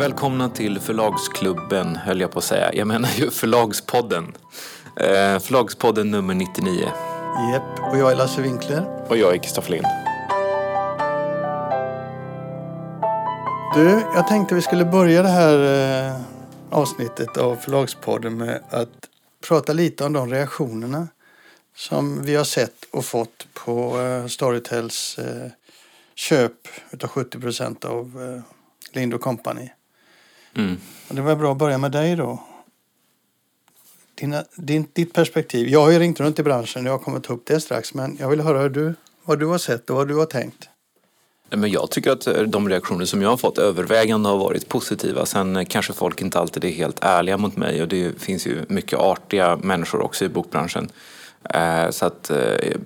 Välkomna till Förlagsklubben, höll jag på att säga. Jag menar ju Förlagspodden. Eh, förlagspodden nummer 99. Jepp, och jag är Lasse Winkler. Och jag är Kristoffer Lind. Du, jag tänkte vi skulle börja det här eh, avsnittet av Förlagspodden med att prata lite om de reaktionerna som vi har sett och fått på eh, Storytels eh, köp utav 70 procent av eh, Lind Company. Mm. Det var bra att börja med dig då. Dina, din, ditt perspektiv. Jag har ju ringt runt i branschen och jag kommer ta upp det strax. Men jag vill höra hur du, vad du har sett och vad du har tänkt. Men jag tycker att eh, de reaktioner som jag har fått övervägande har varit positiva. Sen eh, kanske folk inte alltid är helt ärliga mot mig och det finns ju mycket artiga människor också i bokbranschen. Eh, Så att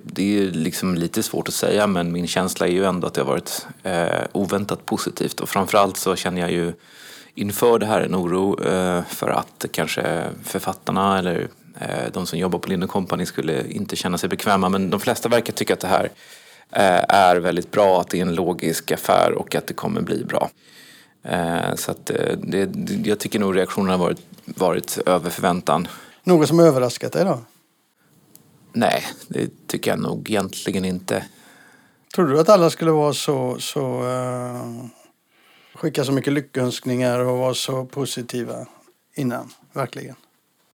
det är liksom lite svårt att säga men min känsla är ju ändå att det har varit oväntat positivt och framförallt så känner jag ju inför det här en oro eh, för att kanske författarna eller eh, de som jobbar på Lind Company skulle inte känna sig bekväma men de flesta verkar tycka att det här eh, är väldigt bra, att det är en logisk affär och att det kommer bli bra. Så att det, jag tycker nog reaktionerna har varit, varit över förväntan. Något som överraskat dig då? Nej, det tycker jag nog egentligen inte. Tror du att alla skulle vara så, så skicka så mycket lyckönskningar och vara så positiva innan? Verkligen.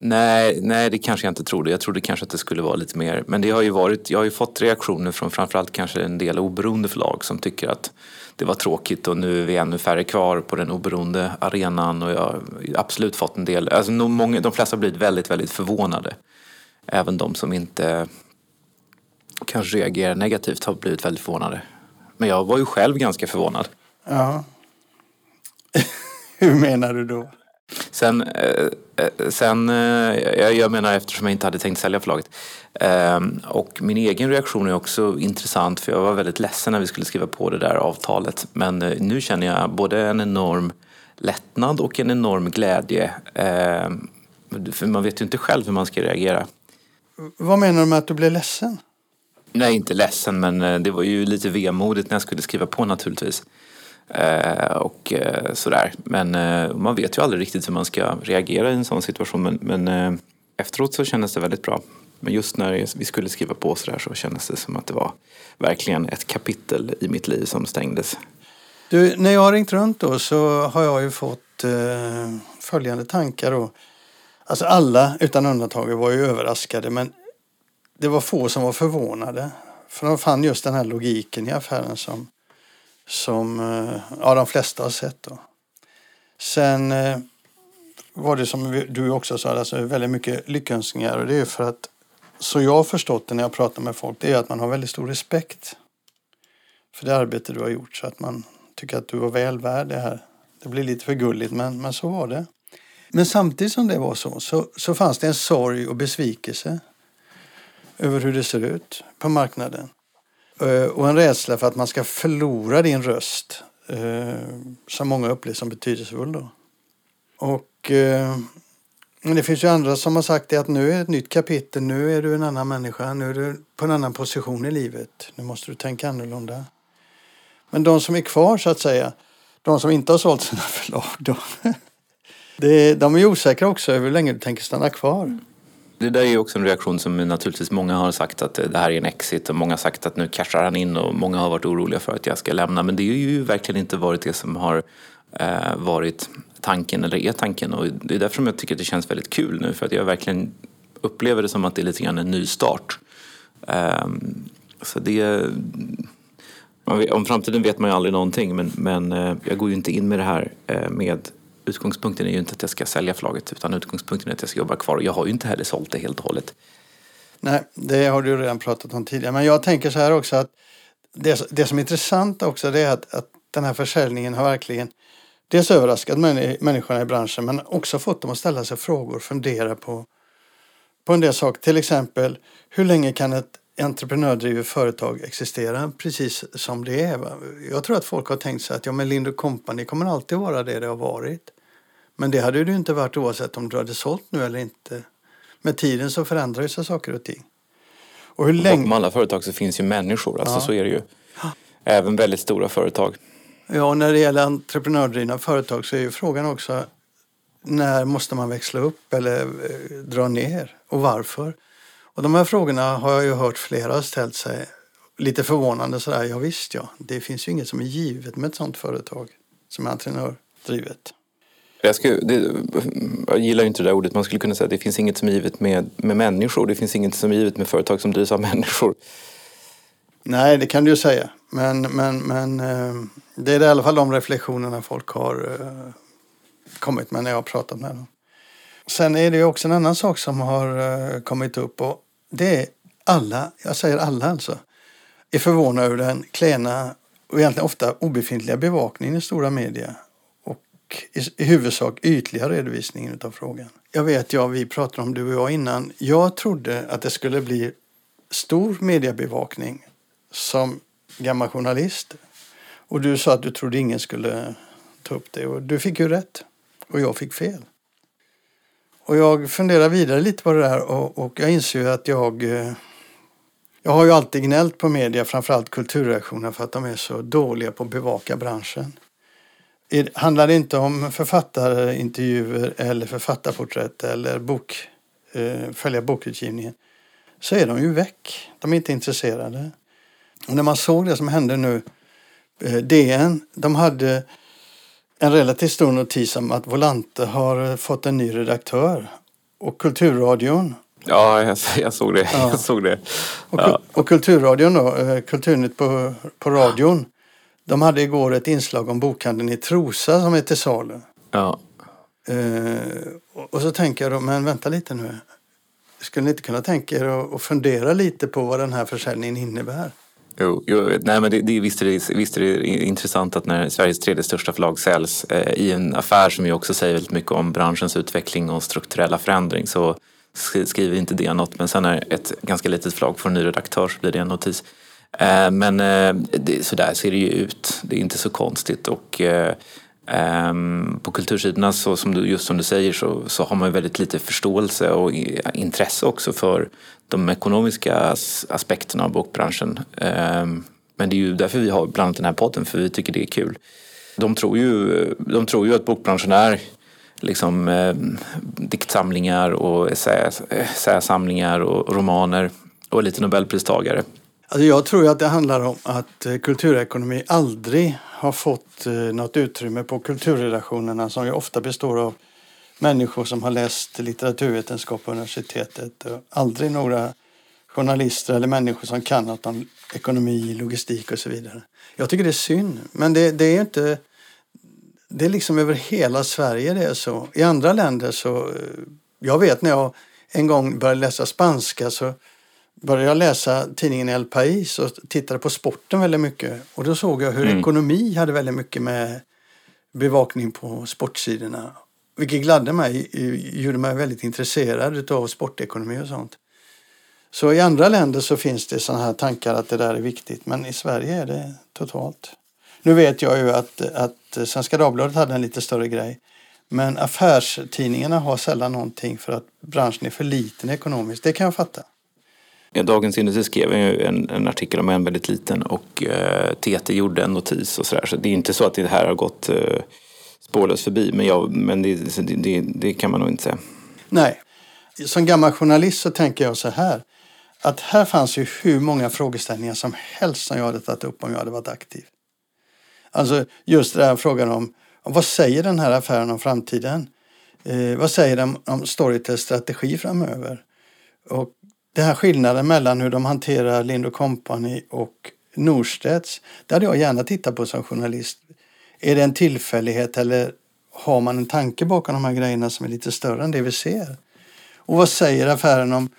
Nej, nej, det kanske jag inte trodde. Jag trodde kanske att det skulle vara lite mer. Men det har ju varit, jag har ju fått reaktioner från framförallt kanske en del oberoende förlag som tycker att det var tråkigt och nu är vi ännu färre kvar på den oberoende arenan och jag har absolut fått en del, alltså många, de flesta har blivit väldigt, väldigt förvånade. Även de som inte kanske reagerar negativt har blivit väldigt förvånade. Men jag var ju själv ganska förvånad. Ja. Hur menar du då? Sen, eh, eh, sen eh, jag, menar eftersom jag inte hade tänkt sälja förlaget. Eh, och min egen reaktion är också intressant för jag var väldigt ledsen när vi skulle skriva på det där avtalet. Men nu känner jag både en enorm lättnad och en enorm glädje. Eh, för man vet ju inte själv hur man ska reagera. Vad menar du med att du blev ledsen? Nej, inte ledsen men det var ju lite vemodigt när jag skulle skriva på naturligtvis. Eh, och eh, sådär. Men eh, man vet ju aldrig riktigt hur man ska reagera i en sån situation. Men, men eh, efteråt så kändes det väldigt bra. Men just när vi skulle skriva på sådär så kändes det som att det var verkligen ett kapitel i mitt liv som stängdes. Du, när jag har ringt runt då så har jag ju fått eh, följande tankar då. Alltså alla utan undantag var ju överraskade men det var få som var förvånade. För de fann just den här logiken i affären som, som eh, ja, de flesta har sett. Då. Sen eh, var det som du också sa, alltså väldigt mycket lyckönskningar. Och det är för att, så jag har förstått det när jag pratar med folk, det är att man har väldigt stor respekt för det arbete du har gjort. Så att man tycker att du var väl värd det här. Det blir lite för gulligt, men, men så var det. Men samtidigt som det var så, så, så fanns det en sorg och besvikelse över hur det ser ut på marknaden. Eh, och en rädsla för att man ska förlora din röst eh, som många upplever som betydelsefull. Då. Och eh, men det finns ju andra som har sagt det att nu är ett nytt kapitel, nu är du en annan människa, nu är du på en annan position i livet. Nu måste du tänka annorlunda. Men de som är kvar så att säga, de som inte har sålt sina förlag, de, de är ju osäkra också över hur länge du tänker stanna kvar. Det där är ju också en reaktion som naturligtvis många har sagt att det här är en exit och många har sagt att nu cashar han in och många har varit oroliga för att jag ska lämna. Men det har ju verkligen inte varit det som har eh, varit tanken eller är tanken och det är därför som jag tycker att det känns väldigt kul nu för att jag verkligen upplever det som att det är lite grann en ny start. Ehm, så det... Om framtiden vet man ju aldrig någonting men, men eh, jag går ju inte in med det här eh, med Utgångspunkten är ju inte att jag ska sälja förlaget utan utgångspunkten är att jag ska jobba kvar och jag har ju inte heller sålt det helt och hållet. Nej, det har du redan pratat om tidigare. Men jag tänker så här också att det, det som är intressant också det är att, att den här försäljningen har verkligen dels överraskat män- människorna i branschen men också fått dem att ställa sig frågor och fundera på, på en del saker. Till exempel, hur länge kan ett entreprenördrivet företag existera precis som det är? Jag tror att folk har tänkt sig att ja, men Lind Company kommer alltid vara det det har varit. Men det hade det ju inte varit oavsett om du hade sålt nu eller inte. Med tiden så förändrar sig saker och ting. Och hur Bakom länge... alla företag så finns ju människor, alltså Ja. så är det ju. Även väldigt stora företag. Ja, och när det gäller entreprenördrivna företag så är ju frågan också när måste man växla upp eller eh, dra ner och varför? Och de här frågorna har jag ju hört flera ställt sig lite förvånande sådär. Ja, visst ja, det finns ju inget som är givet med ett sådant företag som är entreprenördrivet. Jag, skulle, det, jag gillar inte det där ordet. Man skulle kunna säga att det finns inget som är givet med, med människor. Det finns inget som är givet med företag som drivs av människor. Nej, det kan du ju säga. Men, men, men eh, det är i alla fall de reflektionerna folk har eh, kommit med när jag har pratat med dem. Sen är det ju också en annan sak som har eh, kommit upp och det är alla, jag säger alla alltså, är förvånade över den klena och egentligen ofta obefintliga bevakningen i stora media och i, i huvudsak ytliga redovisningen av frågan. Jag vet, ja, vi pratade om du och jag innan. Jag trodde att det skulle bli stor mediebevakning som gammal journalist. Och du sa att du trodde ingen skulle ta upp det och du fick ju rätt och jag fick fel. Och jag funderar vidare lite på det där och, och jag inser ju att jag eh, jag har ju alltid gnällt på media, framförallt kulturreaktioner, för att de är så dåliga på att bevaka branschen. Handlar det inte om författarintervjuer eller författarporträtt eller bok, eh, följa bokutgivningen så är de ju väck. De är inte intresserade. Och när man såg det som hände nu, eh, DN, de hade en relativt stor notis om att Volante har fått en ny redaktör. Och Kulturradion Ja, jag, jag såg det. Ja. Jag såg det. Ja. Och, och Kulturradion då, eh, Kulturnytt på, på radion. De hade igår ett inslag om bokhandeln i Trosa som är till salu. Ja. Uh, och så tänker jag då, men vänta lite nu. Skulle ni inte kunna tänka er att fundera lite på vad den här försäljningen innebär? Jo, jo nej, men det, det, visst, är det, visst är det intressant att när Sveriges tredje största förlag säljs eh, i en affär som ju också säger väldigt mycket om branschens utveckling och strukturella förändring så skriver inte det något. Men sen när ett ganska litet förlag får en ny redaktör så blir det en notis. Eh, men eh, det, så där ser det ju ut. Det är inte så konstigt. Och, eh, Ehm, på kultursidorna, så, som du, just som du säger, så, så har man väldigt lite förståelse och intresse också för de ekonomiska aspekterna av bokbranschen. Ehm, men det är ju därför vi har bland annat den här podden, för vi tycker det är kul. De tror ju, de tror ju att bokbranschen är liksom, eh, diktsamlingar och essäsamlingar och romaner och lite nobelpristagare. Alltså jag tror att det handlar om att eh, kulturekonomi aldrig har fått eh, något utrymme på kulturredaktionerna som ju ofta består av människor som har läst litteraturvetenskap på universitetet. Aldrig några journalister eller människor som kan något om ekonomi, logistik och så vidare. Jag tycker det är synd, men det, det är inte det är liksom över hela Sverige det är så. I andra länder så, eh, jag vet när jag en gång började läsa spanska så började jag läsa tidningen El País och tittade på sporten väldigt mycket. Och då såg jag hur mm. ekonomi hade väldigt mycket med bevakning på sportsidorna. Vilket gladde mig, gjorde mig väldigt intresserad av sportekonomi och sånt. Så i andra länder så finns det sådana här tankar att det där är viktigt men i Sverige är det totalt. Nu vet jag ju att, att Svenska Dagbladet hade en lite större grej. Men affärstidningarna har sällan någonting för att branschen är för liten ekonomiskt. Det kan jag fatta. Ja, Dagens Industri skrev en, en, artikel om en väldigt liten och eh, TT gjorde en notis och sådär. Så det är inte så att det här har gått eh, spårlöst förbi. Men, jag, men det, det, det, kan man nog inte säga. Nej. Som gammal journalist så tänker jag så här. Att här fanns ju hur många frågeställningar som helst som jag hade tagit upp om jag hade varit aktiv. Alltså just den här frågan om, om vad säger den här affären om framtiden? Eh, vad säger den om Storytels strategi framöver? Och den här skillnaden mellan hur de hanterar Lind Company och Norstedts, det hade jag gärna tittat på som journalist. Är det en tillfällighet eller har man en tanke bakom de här grejerna som är lite större än det vi ser? Och vad säger affären om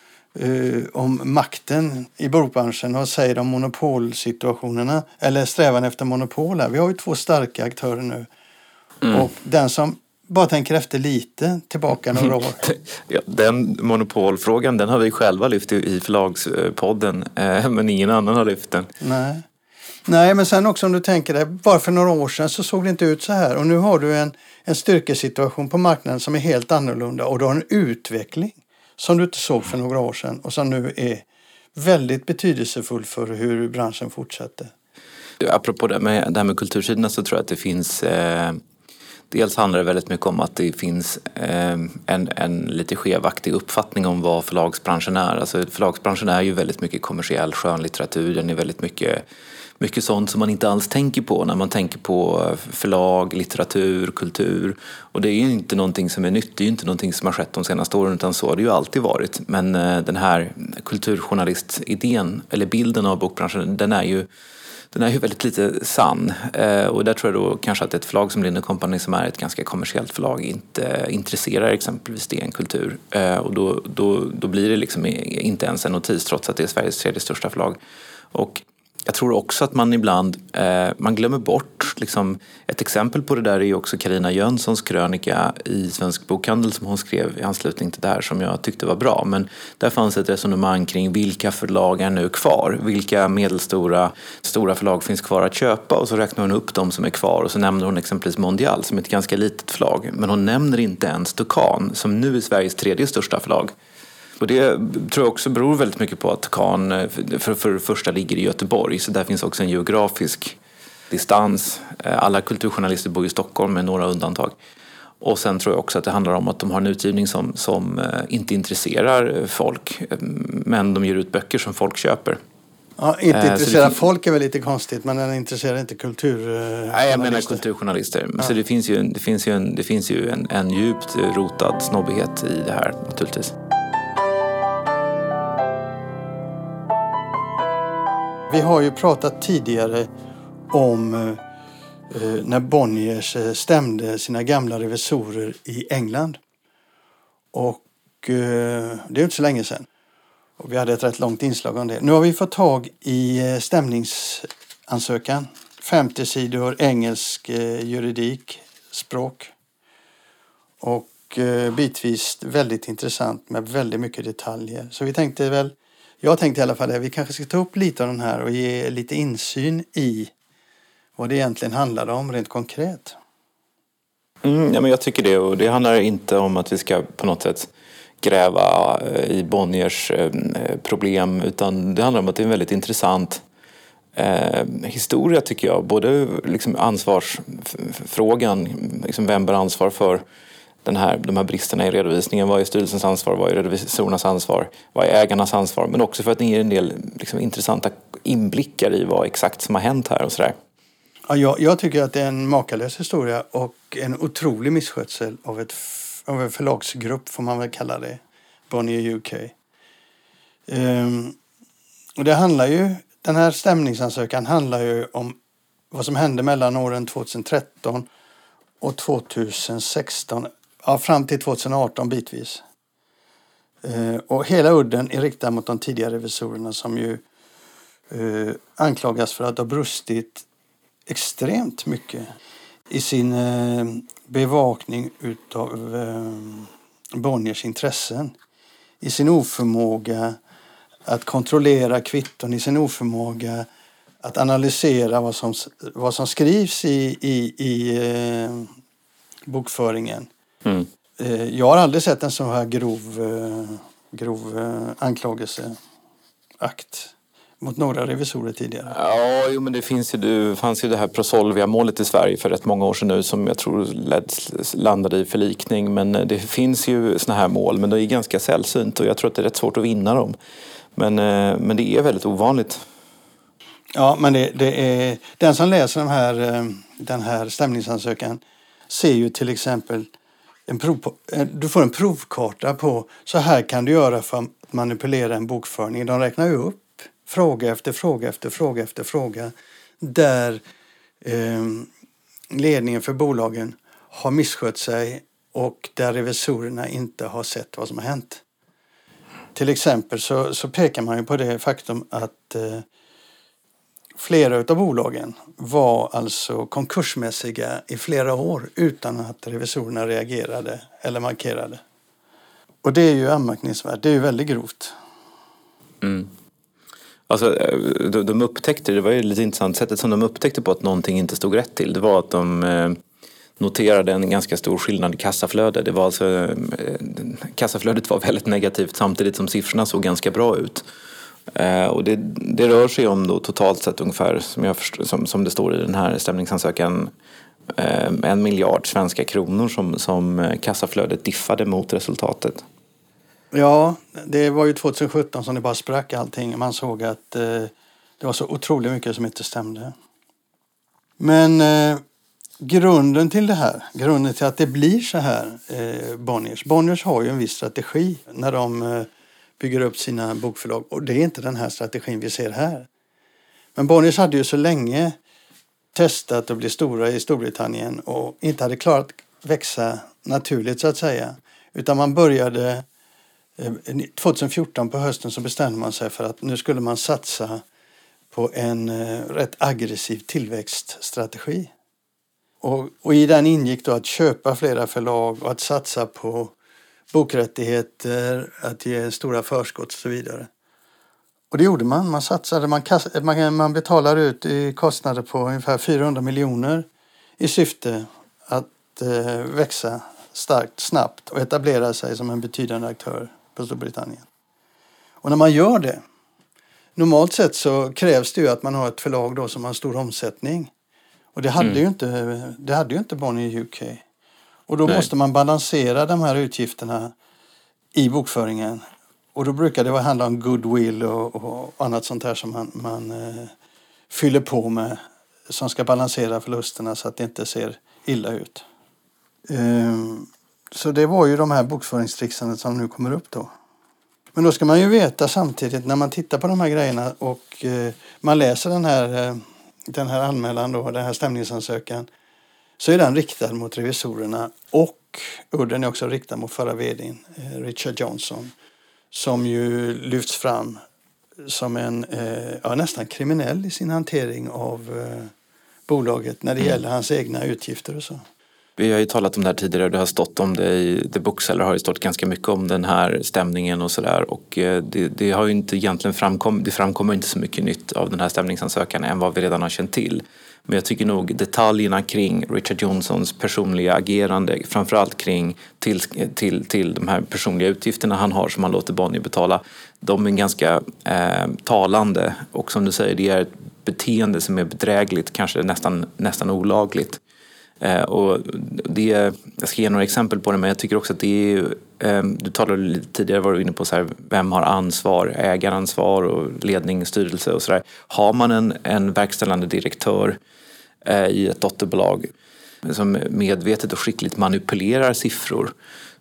uh, om makten i bokbranschen och säger om monopolsituationerna eller strävan efter monopol. Här. Vi har ju två starka aktörer nu. Mm. Och den som bara tänker efter lite tillbaka några år. Ja, den monopolfrågan den har vi själva lyft i förlagspodden eh, men ingen annan har lyft den. Nej. Nej, men sen också om du tänker dig, bara för några år sedan så såg det inte ut så här och nu har du en, en styrkesituation på marknaden som är helt annorlunda och du har en utveckling som du inte såg för några år sedan och som nu är väldigt betydelsefull för hur branschen fortsätter. apropå det, med, det här med kultursidorna så tror jag att det finns eh, Dels handlar det väldigt mycket om att det finns eh, en, en lite skevaktig uppfattning om vad förlagsbranschen är. Alltså förlagsbranschen är ju väldigt mycket kommersiell skönlitteratur, den är väldigt mycket mycket sånt som man inte alls tänker på när man tänker på eh, förlag, litteratur, kultur. Och det är ju inte någonting som är nytt, det är ju inte någonting som har skett de senaste åren utan så har det ju alltid varit. Men eh, den här kulturjournalistidén, eller bilden av bokbranschen, den är ju den är ju väldigt lite sann. Eh, och där tror jag då kanske att ett förlag som Lind Company som är ett ganska kommersiellt förlag inte intresserar exempelvis DN Kultur. Eh, och då, då, då blir det liksom inte ens en notis trots att det är Sveriges tredje största förlag. Och jag tror också att man ibland eh, man glömmer bort, liksom, ett exempel på det där är ju också Karina Jönssons krönika i Svensk Bokhandel som hon skrev i anslutning till det här som jag tyckte var bra. Men där fanns ett resonemang kring vilka förlag är nu kvar? Vilka medelstora stora förlag finns kvar att köpa? Och så räknar hon upp de som är kvar och så nämner hon exempelvis Mondial som är ett ganska litet förlag. Men hon nämner inte ens Dukan som nu är Sveriges tredje största förlag. Och det tror jag också beror väldigt mycket på att Kan eh, för, för det första ligger i Göteborg så där finns också en geografisk distans. Eh, alla kulturjournalister bor i Stockholm med några undantag. Och sen tror jag också att det handlar om att de har en utgivning som, som eh, inte intresserar folk men de ger ut böcker som folk köper. Ja, inte intresserar det, folk är väl lite konstigt men den intresserar inte kultur... Nej, jag menar kulturjournalister. Ja. Så det finns ju, det finns ju, en, det finns ju en, en djupt rotad snobbighet i det här naturligtvis. Vi har ju pratat tidigare om eh, eh när Bonniers eh, stämde sina gamla revisorer i England. Och eh, det är inte så länge sedan. Och vi hade ett rätt långt inslag om det. Nu har vi fått tag i eh, stämningsansökan. 50 sidor engelsk eh, juridik, språk. Och eh, bitvis väldigt intressant med väldigt mycket detaljer. Så vi tänkte väl jag tänkte i alla fall att vi kanske ska ta upp lite av den här och ge lite insyn i vad det egentligen handlar om rent konkret. Mm, ja, men jag tycker det och det handlar inte om att vi ska på något sätt gräva eh, i Bonniers eh, problem utan det handlar om att det är en väldigt intressant eh, historia tycker jag. Både liksom ansvarsfrågan, liksom vem bär ansvar för den här, de här bristerna i redovisningen. Vad är styrelsens ansvar? Vad är revisorernas ansvar? Vad är ägarnas ansvar? Men också för att den ger en del liksom, intressanta inblickar i vad exakt som har hänt här och sådär. Ja, jag, jag, tycker att det är en makalös historia och en otrolig misskötsel av, ett, av en förlagsgrupp får man väl kalla det. Bonnier UK. Um, ehm, och det handlar ju, den här stämningsansökan handlar ju om vad som hände mellan åren 2013 och 2016 ja, fram till 2018 bitvis. Eh, och hela udden är riktad mot de tidigare revisorerna som ju eh, anklagas för att ha brustit extremt mycket i sin eh, bevakning utav eh, Bonniers intressen. I sin oförmåga att kontrollera kvitton, i sin oförmåga att analysera vad som, vad som skrivs i, i, i eh, bokföringen. Mm. Jag har aldrig sett en så här grov, eh, grov eh, anklagelseakt mot några revisorer tidigare. Ja, jo, men det finns ju, det fanns ju det här Prosolvia-målet i Sverige för rätt många år sedan nu som jag tror landade i förlikning. Men det finns ju såna här mål, men det är ganska sällsynt och jag tror att det är rätt svårt att vinna dem. Men, men det är väldigt ovanligt. Ja, men det, det är, den som läser den här, den här stämningsansökan ser ju till exempel en prov, eh, du får en provkarta på så här kan du göra för att manipulera en bokföring. De räknar ju upp fråga efter fråga efter fråga efter fråga där eh, ledningen för bolagen har misskött sig och där revisorerna inte har sett vad som har hänt. Till exempel så, så pekar man ju på det faktum att eh, Flera av bolagen var alltså konkursmässiga i flera år utan att revisorerna reagerade eller markerade. Och det är ju anmärkningsvärt. Det är ju väldigt grovt. Mm. Alltså, eh, de, de upptäckte, det var ju lite intressant, sättet som de upptäckte på att någonting inte stod rätt till, det var att de eh, noterade en ganska stor skillnad i kassaflöde. Det var alltså, eh, kassaflödet var väldigt negativt samtidigt som siffrorna såg ganska bra ut. Eh, och det, det, rör sig om då totalt sett ungefär, som, jag förstår, som, som det står i den här stämningsansökan, eh, en miljard svenska kronor som, som eh, kassaflödet diffade mot resultatet. Ja, det var ju 2017 som det bara sprack allting. Man såg att eh, det var så otroligt mycket som inte stämde. Men eh, grunden till det här, grunden till att det blir så här, eh, Bonniers. Bonniers har ju en viss strategi när de eh, bygger upp sina bokförlag och det är inte den här strategin vi ser här. Men Bonniers hade ju så länge testat att bli stora i Storbritannien och inte hade klarat växa naturligt så att säga. Utan man började eh, 2014 på hösten så bestämde man sig för att nu skulle man satsa på en eh, rätt aggressiv tillväxtstrategi. Och, och, i den ingick då att köpa flera förlag och att satsa på bokrättigheter, att ge stora förskott och så vidare. Och det gjorde man. Man satsade, man, man, man betalar ut i kostnader på ungefär 400 miljoner i syfte att eh, växa starkt, snabbt och etablera sig som en betydande aktör på Storbritannien. Och när man gör det, normalt sett så krävs det ju att man har ett förlag då som har stor omsättning. Och det hade mm. ju inte, det hade ju inte Bonnier UK. Och då Nej. måste man balansera de här utgifterna i bokföringen. Och då brukar det handla om goodwill och, och annat sånt här som man, man eh, fyller på med som ska balansera förlusterna så att det inte ser illa ut. Um, så det var ju de här bokföringstrixandet som nu kommer upp då. Men då ska man ju veta samtidigt när man tittar på de här grejerna och eh, man läser den här, eh, den här anmälan då, den här stämningsansökan så är den riktad mot revisorerna och udden är också riktad mot förra vdn eh, Richard Johnson som ju lyfts fram som en eh, ja, nästan kriminell i sin hantering av eh, bolaget när det mm. gäller hans egna utgifter och så. Vi har ju talat om det här tidigare och det har stått om det i The Bookseller har ju stått ganska mycket om den här stämningen och sådär och det, det, har ju inte egentligen framkommit, det framkommer inte så mycket nytt av den här stämningsansökan än vad vi redan har känt till. Men jag tycker nog detaljerna kring Richard Johnsons personliga agerande, framförallt kring till, till, till de här personliga utgifterna han har som han låter Bonnier betala, de är ganska eh, talande och som du säger, det är ett beteende som är bedrägligt, kanske nästan, nästan olagligt. Eh, och det, jag ska ge några exempel på det, men jag tycker också att det är eh, du talade lite tidigare, var du inne på så här, vem har ansvar, ägaransvar och ledning, styrelse och sådär. Har man en, en verkställande direktör eh, i ett dotterbolag som medvetet och skickligt manipulerar siffror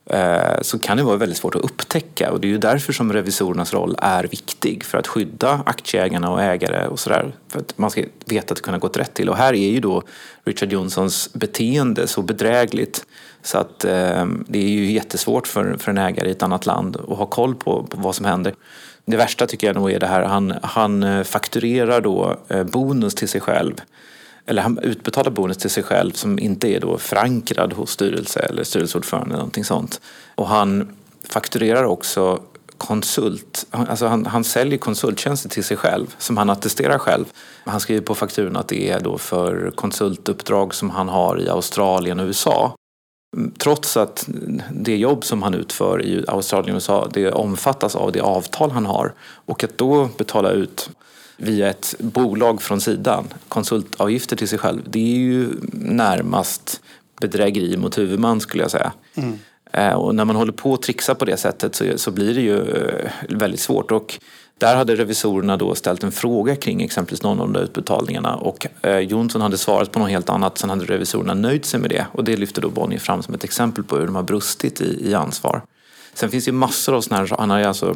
eh, så kan det vara väldigt svårt att upptäcka och det är ju därför som revisorernas roll är viktig för att skydda aktieägarna och ägare och sådär. För att man ska veta att det kunna gått rätt till. Och här är ju då Richard Johnsons beteende så bedrägligt så att eh, det är ju jättesvårt för, för en ägare i ett annat land att ha koll på, på vad som händer. Det värsta tycker jag nog är det här, han, han eh, fakturerar då eh, bonus till sig själv eller han utbetalar bonus till sig själv som inte är då förankrad hos styrelse eller styrelseordförande eller någonting sånt. Och han fakturerar också konsult, alltså han, han säljer konsulttjänster till sig själv som han attesterar själv. Han skriver på fakturan att det är då för konsultuppdrag som han har i Australien och USA. Mm, trots att det jobb som han utför i Australien och USA det omfattas av det avtal han har och att då betala ut via ett bolag från sidan, konsultavgifter till sig själv, det är ju närmast bedrägeri mot huvudman skulle jag säga. Mm. Eh, och när man håller på att trixa på det sättet så, så blir det ju eh, väldigt svårt. Och där hade revisorerna då ställt en fråga kring exempelvis någon av de där utbetalningarna och eh, Jonsson hade svarat på något helt annat. Sen hade revisorerna nöjt sig med det och det lyfter då Bonnier fram som ett exempel på hur de har brustit i, i ansvar. Sen finns det ju massor av sådana här, han har ju alltså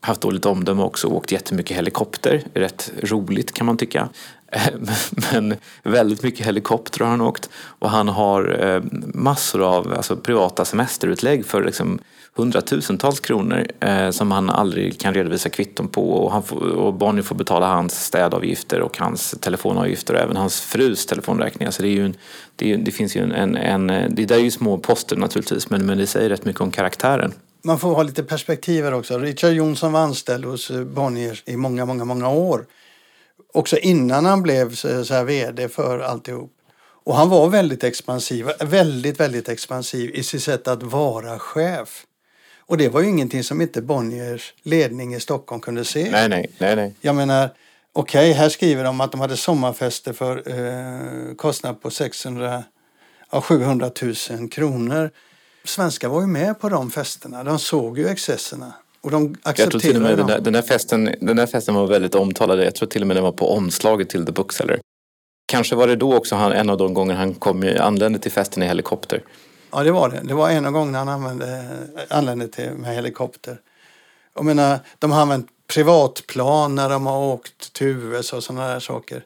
haft dåligt omdöme också och åkt jättemycket helikopter. Rätt roligt kan man tycka. Men väldigt mycket helikopter har han åkt. Och han har eh, massor av alltså, privata semesterutlägg för liksom, hundratusentals kronor eh, som han aldrig kan redovisa kvitton på. Och, han får, och Bonnie får betala hans städavgifter och hans telefonavgifter och även hans frus telefonräkningar. Så det, är ju en, det, det finns ju en, en, en, det där är ju små poster naturligtvis men, men det säger rätt mycket om karaktären man får ha lite perspektiv här också. Richard Jonsson var anställd hos eh, Bonnier i många, många, många år. Också innan han blev så här vd för alltihop. Och han var väldigt expansiv, väldigt, väldigt expansiv i sitt sätt att vara chef. Och det var ju ingenting som inte Bonniers ledning i Stockholm kunde se. Nej, nej, nej. nej. Jag menar, okej, okay, här skriver de att de hade sommarfester för eh, kostnad på 600, ja, 700 000 kronor. Svenskar var ju med på de festerna. De såg ju excesserna. Och de jag tror till och med den där, den, där festen, den där festen var väldigt omtalad. Jag tror till och med den var på omslaget till The Bookseller. Kanske var det då också han, en av de gånger han kom, anlände till festen i helikopter. Ja, det var det. Det var en av gångerna han använde, anlände till, med helikopter. Jag menar, de har använt privatplan när de har åkt till USA och sådana där saker.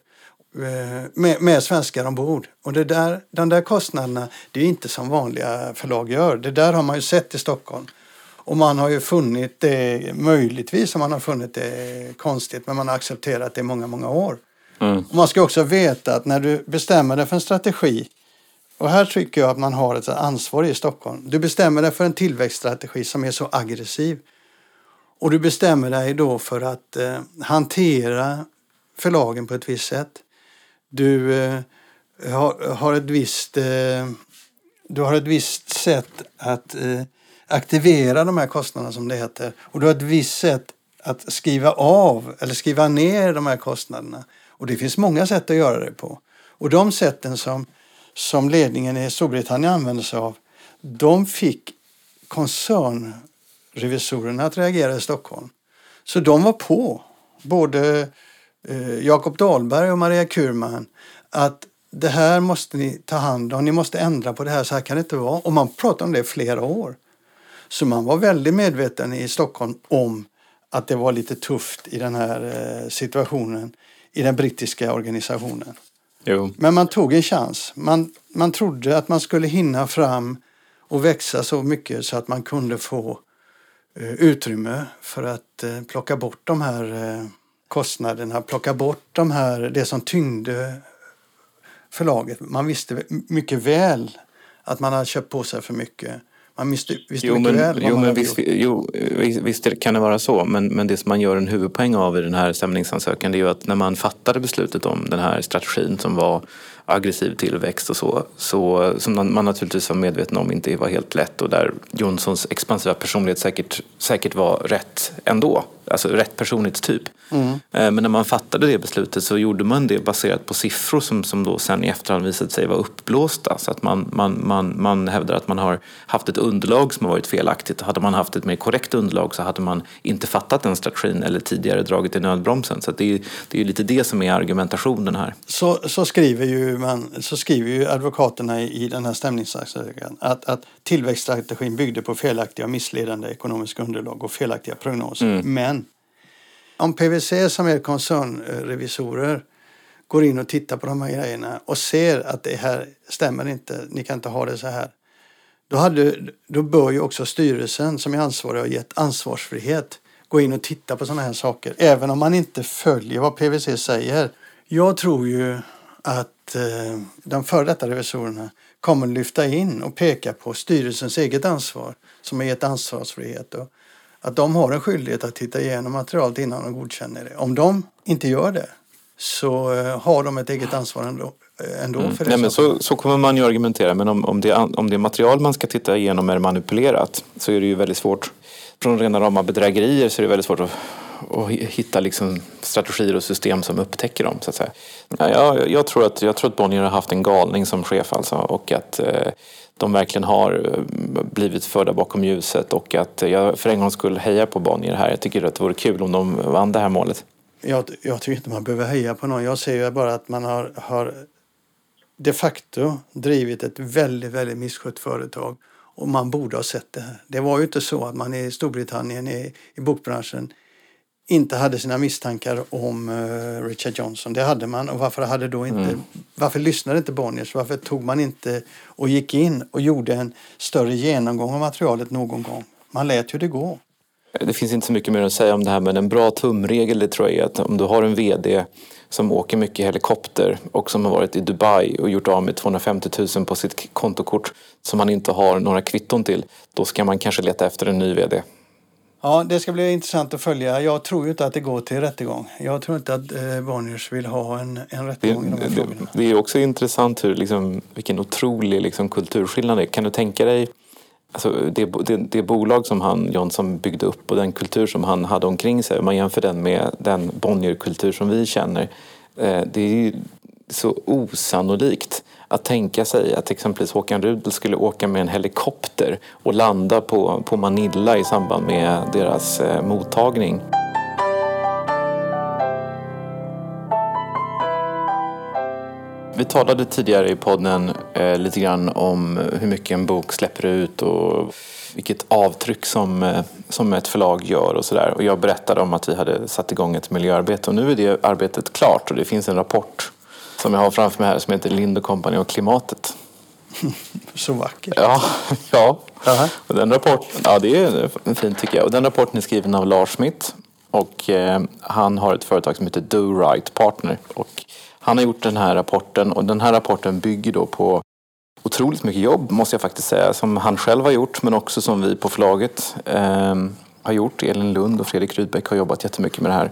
Eh, med, med svenskar ombord. Och det där, de där kostnaderna, det är inte som vanliga förlag gör. Det där har man ju sett i Stockholm. Och man har ju funnit det, möjligtvis har man har funnit det konstigt, men man har accepterat det i många, många år. Mm. man ska också veta att när du bestämmer dig för en strategi, och här tycker jag att man har ett ansvar i Stockholm. Du bestämmer dig för en tillväxtstrategi som är så aggressiv. Och du bestämmer dig då för att eh, hantera förlagen på ett visst sätt. Du eh, har, har, ett visst, eh, du har ett visst sätt att eh, aktivera de här kostnaderna som det heter. Och du har ett visst sätt att skriva av eller skriva ner de här kostnaderna. Och det finns många sätt att göra det på. Och de sätten som, som ledningen i Storbritannien använde sig av, de fick koncernrevisorerna att reagera i Stockholm. Så de var på, både Jakob Dahlberg och Maria Kurman, att det här måste ni ta hand om, ni måste ändra på det här, så här kan det inte vara. Och man pratade om det i flera år. Så man var väldigt medveten i Stockholm om att det var lite tufft i den här eh, situationen i den brittiska organisationen. Jo. Men man tog en chans. Man, man trodde att man skulle hinna fram och växa så mycket så att man kunde få eh, utrymme för att eh, plocka bort de här eh, kostnaderna, plocka bort de här, det som tyngde förlaget. Man visste mycket väl att man hade köpt på sig för mycket. Man visste, visste jo, mycket men, väl jo, men visst, jo, visst kan det vara så. Men, men det som man gör en huvudpoäng av i den här stämningsansökan det är ju att när man fattade beslutet om den här strategin som var aggressiv tillväxt och så, så som man naturligtvis var medveten om inte var helt lätt och där Jonssons expansiva personlighet säkert, säkert var rätt ändå alltså rätt personlighetstyp. Mm. Eh, men när man fattade det beslutet så gjorde man det baserat på siffror som, som då sen i efterhand visade sig vara uppblåsta. Så att man, man, man, man hävdar att man har haft ett underlag som har varit felaktigt. Hade man haft ett mer korrekt underlag så hade man inte fattat den strategin eller tidigare dragit i nödbromsen. Så det är, det är lite det som är argumentationen här. Så, så, skriver, ju man, så skriver ju advokaterna i, i den här stämningsansökan att, att tillväxtstrategin byggde på felaktiga och missledande ekonomiska underlag och felaktiga prognoser. Mm. Men om PWC som är koncernrevisorer går in och tittar på de här grejerna och ser att det här stämmer inte, ni kan inte ha det så här. Då, hade, då bör ju också styrelsen som är ansvarig och gett ansvarsfrihet gå in och titta på sådana här saker. Även om man inte följer vad PWC säger. Jag tror ju att eh, de före detta revisorerna kommer lyfta in och peka på styrelsens eget ansvar som är gett ansvarsfrihet. Och att de har en skyldighet att titta igenom materialet innan de godkänner det. Om de inte gör det så eh, har de ett eget ansvar ändå. Eh, ändå mm. för det Nej, men så, så kommer man ju argumentera, men om, om, det, om det material man ska titta igenom är manipulerat så är det ju väldigt svårt. Från rena rama bedrägerier så är det väldigt svårt att, att hitta liksom strategier och system som upptäcker dem. Så att säga. Ja, jag, jag, tror att, jag tror att Bonnier har haft en galning som chef alltså, och att eh, de verkligen har eh, blivit förda bakom ljuset och att jag för en gångs skull hejar på Bonnier här. Jag tycker att det vore kul om de vann det här målet. Jag, jag tycker inte man behöver heja på någon. Jag ser bara att man har, har de facto drivit ett väldigt, väldigt misskött företag och man borde ha sett det här. Det var ju inte så att man i Storbritannien i, i bokbranschen inte hade sina misstankar om uh, Richard Johnson. Det hade man. Och varför, hade då inte, mm. varför lyssnade inte Bonniers? Varför tog man inte och gick in och gjorde en större genomgång av materialet någon gång? Man lät ju det gå. Det finns inte så mycket mer att säga om det här men en bra tumregel det tror jag är att om du har en VD som åker mycket helikopter och som har varit i Dubai och gjort av med 250 000 på sitt kontokort som han inte har några kvitton till. Då ska man kanske leta efter en ny VD. Ja, det ska bli intressant att följa. Jag tror ju inte att det går till rättegång. Jag tror inte att eh, Bonniers vill ha en, en rättegång det, i de här det, frågorna. Det är också intressant hur, liksom, vilken otrolig liksom, kulturskillnad det är. Kan du tänka dig Alltså det, det, det, bolag som han, Johnson byggde upp och den kultur som han hade omkring sig, om man jämför den med den Bonnierkultur som vi känner, eh, det är ju så osannolikt att tänka sig att exempelvis Håkan Rudel skulle åka med en helikopter och landa på, på Manilla i samband med deras eh, mottagning. Vi talade tidigare i podden eh, lite grann om hur mycket en bok släpper ut och vilket avtryck som, eh, som ett förlag gör och sådär. Och jag berättade om att vi hade satt igång ett miljöarbete och nu är det arbetet klart och det finns en rapport som jag har framför mig här som heter Lind Company och klimatet. Så vackert. Ja, ja. Och den rapporten, ja det är fint tycker jag. Och den rapporten är skriven av Lars Smith och eh, han har ett företag som heter Do Right Partner. Och han har gjort den här rapporten och den här rapporten bygger då på otroligt mycket jobb måste jag faktiskt säga som han själv har gjort men också som vi på förlaget eh, har gjort. Elin Lund och Fredrik Rydbeck har jobbat jättemycket med det här.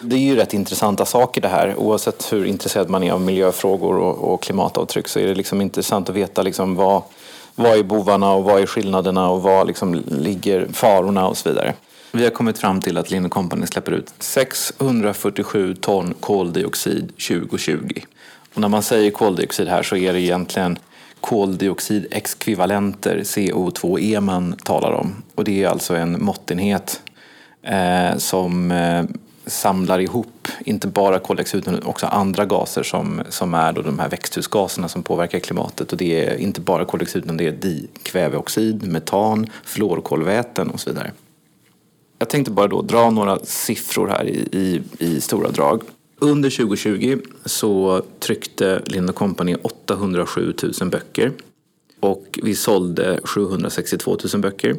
Det är ju rätt intressanta saker det här. Oavsett hur intresserad man är av miljöfrågor och, och klimatavtryck så är det liksom intressant att veta liksom vad, vad är bovarna och vad är skillnaderna och var liksom ligger farorna och så vidare. Vi har kommit fram till att Linn Company släpper ut 647 ton koldioxid 2020. Och när man säger koldioxid här så är det egentligen koldioxidexkvivalenter CO2e, man talar om. Och det är alltså en måttenhet eh, som eh, samlar ihop inte bara koldioxid utan också andra gaser som, som är då de här växthusgaserna som påverkar klimatet. Och det är inte bara koldioxid utan det är dikväveoxid, metan, fluorkolväten och så vidare. Jag tänkte bara då dra några siffror här i, i, i stora drag. Under 2020 så tryckte Lind Company 807 000 böcker och vi sålde 762 000 böcker.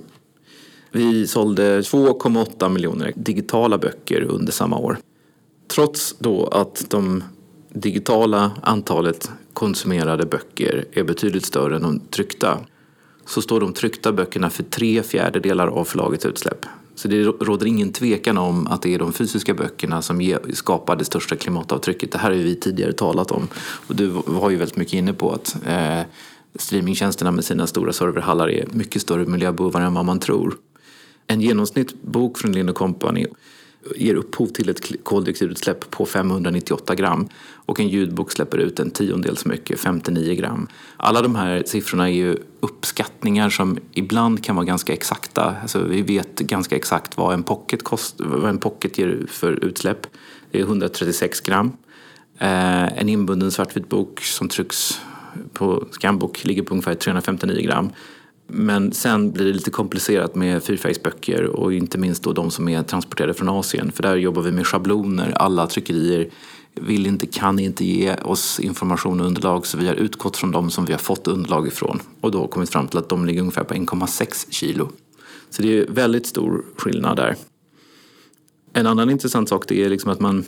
Vi sålde 2,8 miljoner digitala böcker under samma år. Trots då att de digitala antalet konsumerade böcker är betydligt större än de tryckta så står de tryckta böckerna för tre fjärdedelar av förlagets utsläpp. Så det råder ingen tvekan om att det är de fysiska böckerna som skapar det största klimatavtrycket. Det här har vi tidigare talat om. Och du var ju väldigt mycket inne på att eh, streamingtjänsterna med sina stora serverhallar är mycket större miljöbovar än vad man tror. En genomsnittsbok från Lind Company ger upphov till ett koldioxidutsläpp på 598 gram och en ljudbok släpper ut en tiondel så mycket, 59 gram. Alla de här siffrorna är ju uppskattningar som ibland kan vara ganska exakta. Alltså vi vet ganska exakt vad en pocket, kost, vad en pocket ger för utsläpp. Det är 136 gram. Eh, en inbunden svartvit bok som trycks på Scanbook ligger på ungefär 359 gram. Men sen blir det lite komplicerat med fyrfärgsböcker och inte minst då de som är transporterade från Asien. För där jobbar vi med schabloner. Alla tryckerier vill inte, kan inte ge oss information och underlag så vi har utgått från de som vi har fått underlag ifrån och då kommit fram till att de ligger ungefär på 1,6 kilo. Så det är väldigt stor skillnad där. En annan intressant sak det är liksom att man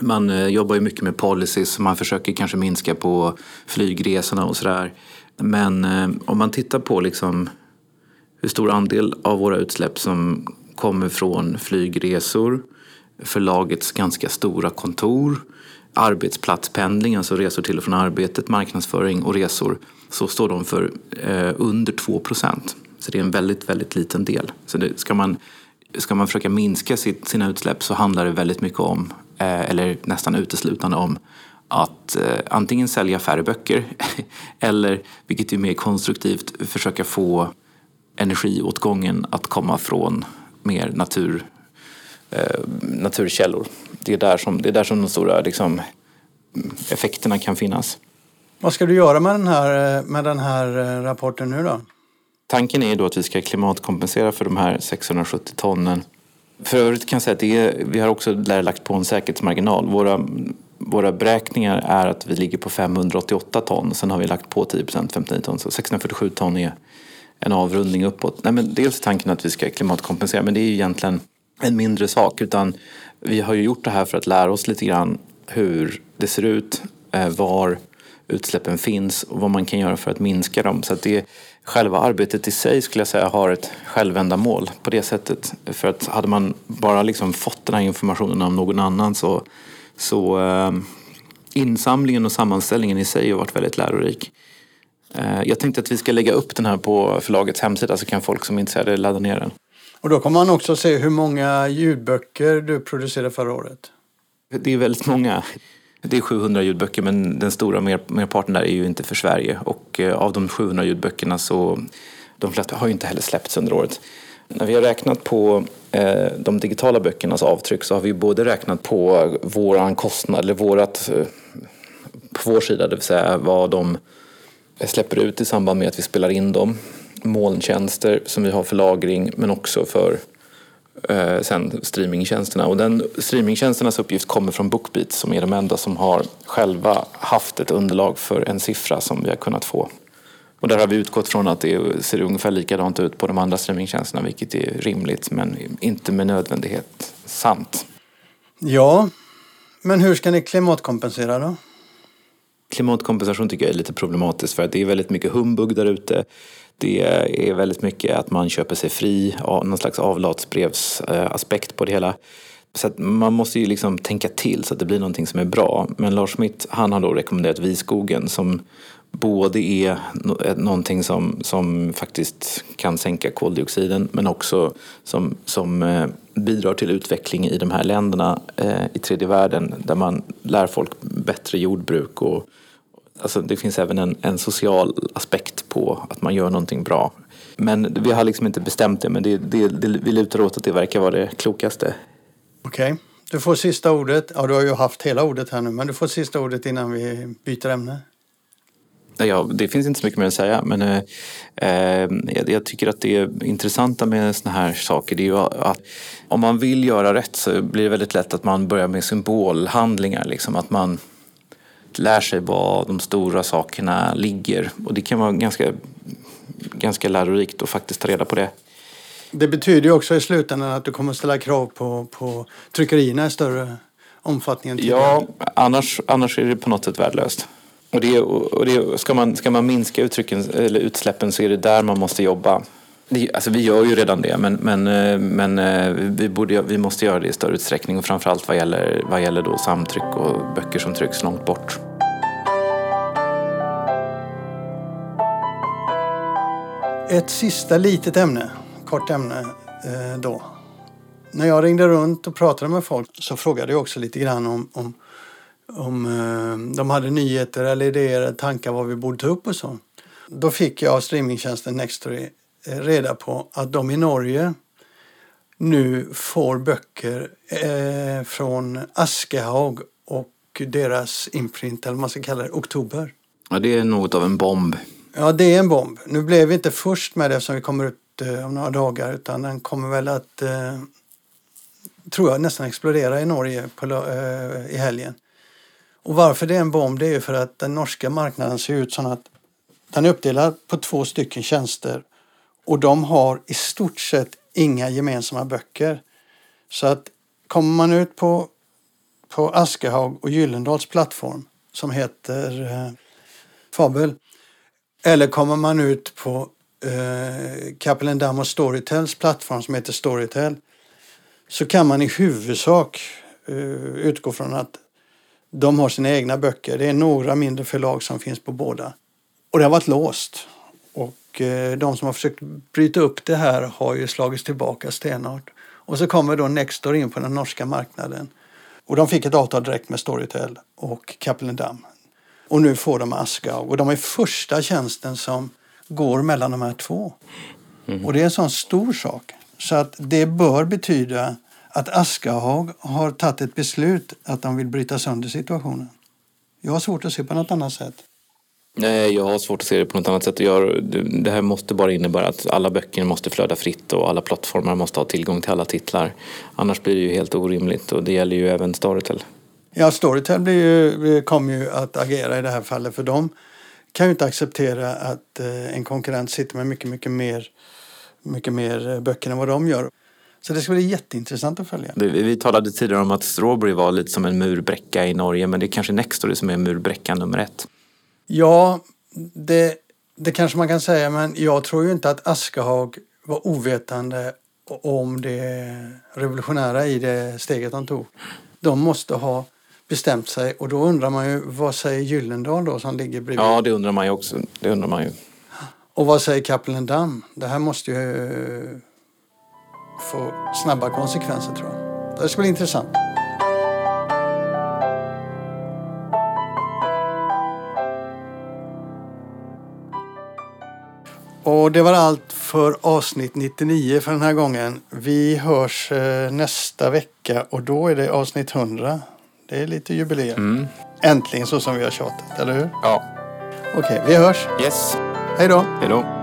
man eh, jobbar ju mycket med policies, man försöker kanske minska på flygresorna och sådär. Men eh, om man tittar på liksom hur stor andel av våra utsläpp som kommer från flygresor, förlagets ganska stora kontor, arbetsplatspendling, alltså resor till och från arbetet, marknadsföring och resor, så står de för eh, under 2 procent. Så det är en väldigt, väldigt liten del. Så det, ska, man, ska man försöka minska sitt, sina utsläpp så handlar det väldigt mycket om, eh, eller nästan uteslutande om, att eh, antingen sälja färre böcker eller, vilket är mer konstruktivt, försöka få energiåtgången att komma från mer natur, eh, naturkällor. Det är där som, det är där som de stora liksom, effekterna kan finnas. Vad ska du göra med den här, med den här eh, rapporten nu då? Tanken är då att vi ska klimatkompensera för de här 670 tonnen. För övrigt kan jag säga att det är, vi har också lagt på en säkerhetsmarginal. Våra våra beräkningar är att vi ligger på 588 ton. Sen har vi lagt på 10 procent, 59 ton. Så 647 ton är en avrundning uppåt. Nej, men dels tanken att vi ska klimatkompensera, men det är ju egentligen en mindre sak. Utan vi har ju gjort det här för att lära oss lite grann hur det ser ut, eh, var utsläppen finns och vad man kan göra för att minska dem. Så att det, själva arbetet i sig skulle jag säga har ett självändamål på det sättet. För att hade man bara liksom fått den här informationen av någon annan så så eh, insamlingen och sammanställningen i sig har varit väldigt lärorik. Eh, jag tänkte att vi ska lägga upp den här på förlagets hemsida så kan folk som är intresserade ladda ner den. Och då kommer man också se hur många ljudböcker du producerade förra året. Det är väldigt många. Det är 700 ljudböcker men den stora mer, merparten där är ju inte för Sverige. Och eh, av de 700 ljudböckerna så de flesta har ju inte heller släppts under året. När vi har räknat på eh, de digitala böckernas avtryck så har vi både räknat på våran kostnad, eller vårat, eh, på vår sida, det vill säga vad de släpper ut i samband med att vi spelar in dem. Molntjänster som vi har för lagring men också för eh, sen streamingtjänsterna. Och den streamingtjänsternas uppgift kommer från Bookbeat som är de enda som har själva haft ett underlag för en siffra som vi har kunnat få. Och där har vi utgått från att det ser ungefär likadant ut på de andra streamingtjänsterna vilket är rimligt men inte med nödvändighet sant. Ja, men hur ska ni klimatkompensera då? Klimatkompensation tycker jag är lite problematiskt för att det är väldigt mycket humbug där ute. Det är väldigt mycket att man köper sig fri, någon slags avlatsbrevsaspekt på det hela. Så att man måste ju liksom tänka till så att det blir någonting som är bra. Men Lars Smith han har då rekommenderat Viskogen som både är eh, någonting som, som faktiskt kan sänka koldioxiden men också som, som eh, bidrar till utveckling i de här länderna eh, i tredje världen där man lär folk bättre jordbruk och alltså det finns även en, en social aspekt på att man gör någonting bra. Men vi har liksom inte bestämt det men det, det, det, vi lutar åt att det verkar vara det klokaste. Okej. Okay. Du får sista ordet. Ja, du har ju haft hela ordet här nu, men du får sista ordet innan vi byter ämne. Ja, det finns inte så mycket mer att säga men eh, eh jag, tycker att det intressanta med såna här saker det är ju att om man vill göra rätt så blir det väldigt lätt att man börjar med symbolhandlingar. Liksom, att man lär sig var de stora sakerna ligger och det kan vara ganska, ganska lärorikt att faktiskt ta reda på det. Det betyder ju också i slutändan att du kommer att ställa krav på, på tryckerierna i större omfattning än tidigare. Ja, annars, annars är det på något sätt värdelöst. Och det, och det, ska, man, ska man minska uttrycken, eller utsläppen så är det där man måste jobba. Det, alltså vi gör ju redan det, men, men, eh, men eh, vi, borde, vi måste göra det i större utsträckning och framförallt vad gäller, vad gäller då samtryck och böcker som trycks långt bort. Ett sista litet ämne, kort ämne eh, då. När jag ringde runt och pratade med folk så frågade jag också lite grann om, om om eh, de hade nyheter eller idéer, tankar vad vi borde ta upp och så. Då fick jag av streamingtjänsten Nextory eh, reda på att de i Norge nu får böcker eh, från Askehaug och deras imprint, eller vad man ska kalla det, Oktober. Ja, det är något av en bomb. Ja, det är en bomb. Nu blev vi inte först med det eftersom vi kommer ut eh, om några dagar utan den kommer väl att, eh, tror jag, nästan explodera i Norge på, i helgen. Och varför det är en bomb det är för att den norska marknaden ser ut så att den är uppdelad på två stycken tjänster och de har i stort sett inga gemensamma böcker. Så att kommer man ut på, på Askehaug och Gyllendals plattform som heter eh, Fabel eller kommer man ut på eh, Kapellen Dam och Storytels plattform som heter Storytel så kan man i huvudsak eh, utgå från att de har sina egna böcker. Det är några mindre förlag som finns på båda. Och det har varit låst. Och eh, de som har försökt bryta upp det här har ju slagits tillbaka stenhårt. Och så kommer då Nextor in på den norska marknaden. Och de fick ett avtal direkt med Storytel och Damm. Och nu får de Askau. Och de är första tjänsten som går mellan de här två. Mm. Och det är en sån stor sak. Så att det bör betyda att Askahag har tagit ett beslut att de vill bryta sönder situationen. Jag har svårt att se på något annat sätt. Nej, jag har svårt att se det på något annat sätt. Jag, det här måste bara innebära att alla böcker måste flöda fritt och alla plattformar måste ha tillgång till alla titlar. Annars blir det ju helt orimligt och det gäller ju även Storytel. Ja, Storytel blir ju, kommer ju att agera i det här fallet för de kan ju inte acceptera att eh, en konkurrent sitter med mycket, mycket mer, mycket mer böcker än vad de gör. Så det ska bli jätteintressant att följa. Vi talade tidigare om att Strawberry var lite som en murbräcka i Norge men det är kanske Nextory som är murbräckan nummer ett. Ja, det, det kanske man kan säga men jag tror ju inte att Askehag var ovetande om det revolutionära i det steget de tog. De måste ha bestämt sig och då undrar man ju vad säger Gyllendal då som ligger bredvid? Ja, det undrar man ju också. Det undrar man ju. Och vad säger Kapellendam? Det här måste ju få snabba konsekvenser tror jag. Det ska bli intressant. Och det var allt för avsnitt 99 för den här gången. Vi hörs eh, nästa vecka och då är det avsnitt 100. Det är lite jubileum. Mm. Äntligen så som vi har tjatat, eller hur? Ja. Okej, vi hörs. Yes. Hej då! Hej då.